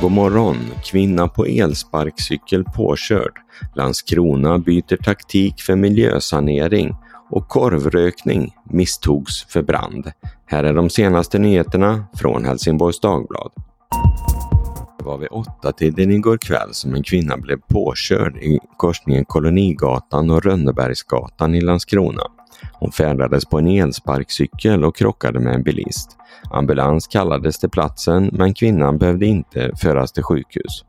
God morgon! Kvinna på elsparkcykel påkörd. Landskrona byter taktik för miljösanering och korvrökning misstogs för brand. Här är de senaste nyheterna från Helsingborgs Dagblad. Det var vid åtta tiden igår kväll som en kvinna blev påkörd i korsningen Kolonigatan och Rönnebergsgatan i Landskrona. Hon färdades på en elsparkcykel och krockade med en bilist. Ambulans kallades till platsen men kvinnan behövde inte föras till sjukhus.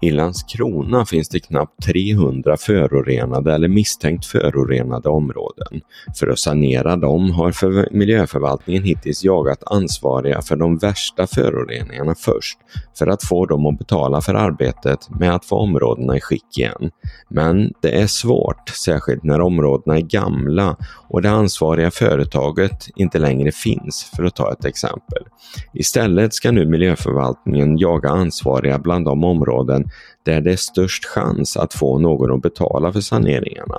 I Landskrona finns det knappt 300 förorenade eller misstänkt förorenade områden. För att sanera dem har för miljöförvaltningen hittills jagat ansvariga för de värsta föroreningarna först för att få dem att betala för arbetet med att få områdena i skick igen. Men det är svårt, särskilt när områdena är gamla och det ansvariga företaget inte längre finns, för att ta ett exempel. Istället ska nu miljöförvaltningen jaga ansvariga bland de områden där det är störst chans att få någon att betala för saneringarna.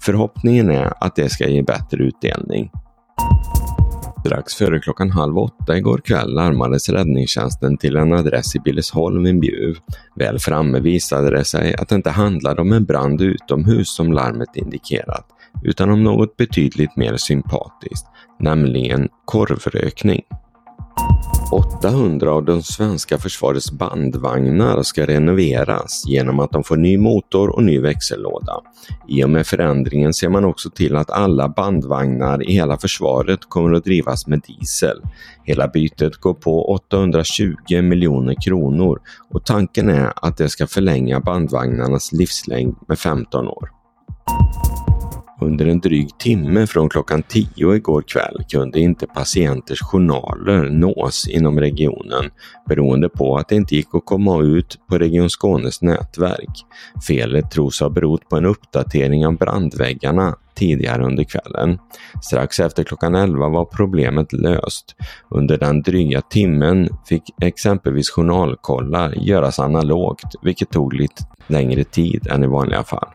Förhoppningen är att det ska ge bättre utdelning. Strax före klockan halv åtta igår kväll larmades räddningstjänsten till en adress i Billesholm i Bjuv. Väl framme visade det sig att det inte handlade om en brand utomhus som larmet indikerat, utan om något betydligt mer sympatiskt, nämligen korvrökning. 800 av de svenska försvarets bandvagnar ska renoveras genom att de får ny motor och ny växellåda. I och med förändringen ser man också till att alla bandvagnar i hela försvaret kommer att drivas med diesel. Hela bytet går på 820 miljoner kronor och tanken är att det ska förlänga bandvagnarnas livslängd med 15 år. Under en dryg timme från klockan 10 igår kväll kunde inte patienters journaler nås inom regionen beroende på att det inte gick att komma ut på Region Skånes nätverk. Felet tros ha berott på en uppdatering av brandväggarna tidigare under kvällen. Strax efter klockan 11 var problemet löst. Under den dryga timmen fick exempelvis journalkollar göras analogt, vilket tog lite längre tid än i vanliga fall.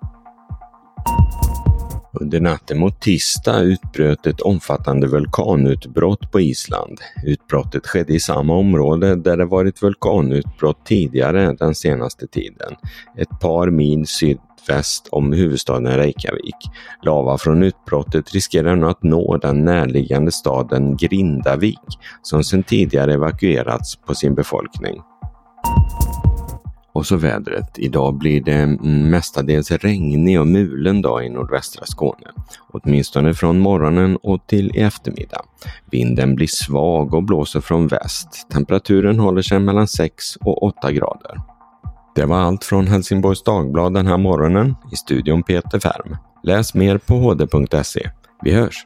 Under natten mot tisdag utbröt ett omfattande vulkanutbrott på Island. Utbrottet skedde i samma område där det varit vulkanutbrott tidigare den senaste tiden. Ett par mil sydväst om huvudstaden Reykjavik. Lava från utbrottet riskerar nu att nå den närliggande staden Grindavik som sedan tidigare evakuerats på sin befolkning. Och så vädret. Idag blir det mm, mestadels regnig och mulen dag i nordvästra Skåne. Åtminstone från morgonen och till i eftermiddag. Vinden blir svag och blåser från väst. Temperaturen håller sig mellan 6 och 8 grader. Det var allt från Helsingborgs Dagblad den här morgonen. I studion Peter Färm. Läs mer på hd.se. Vi hörs!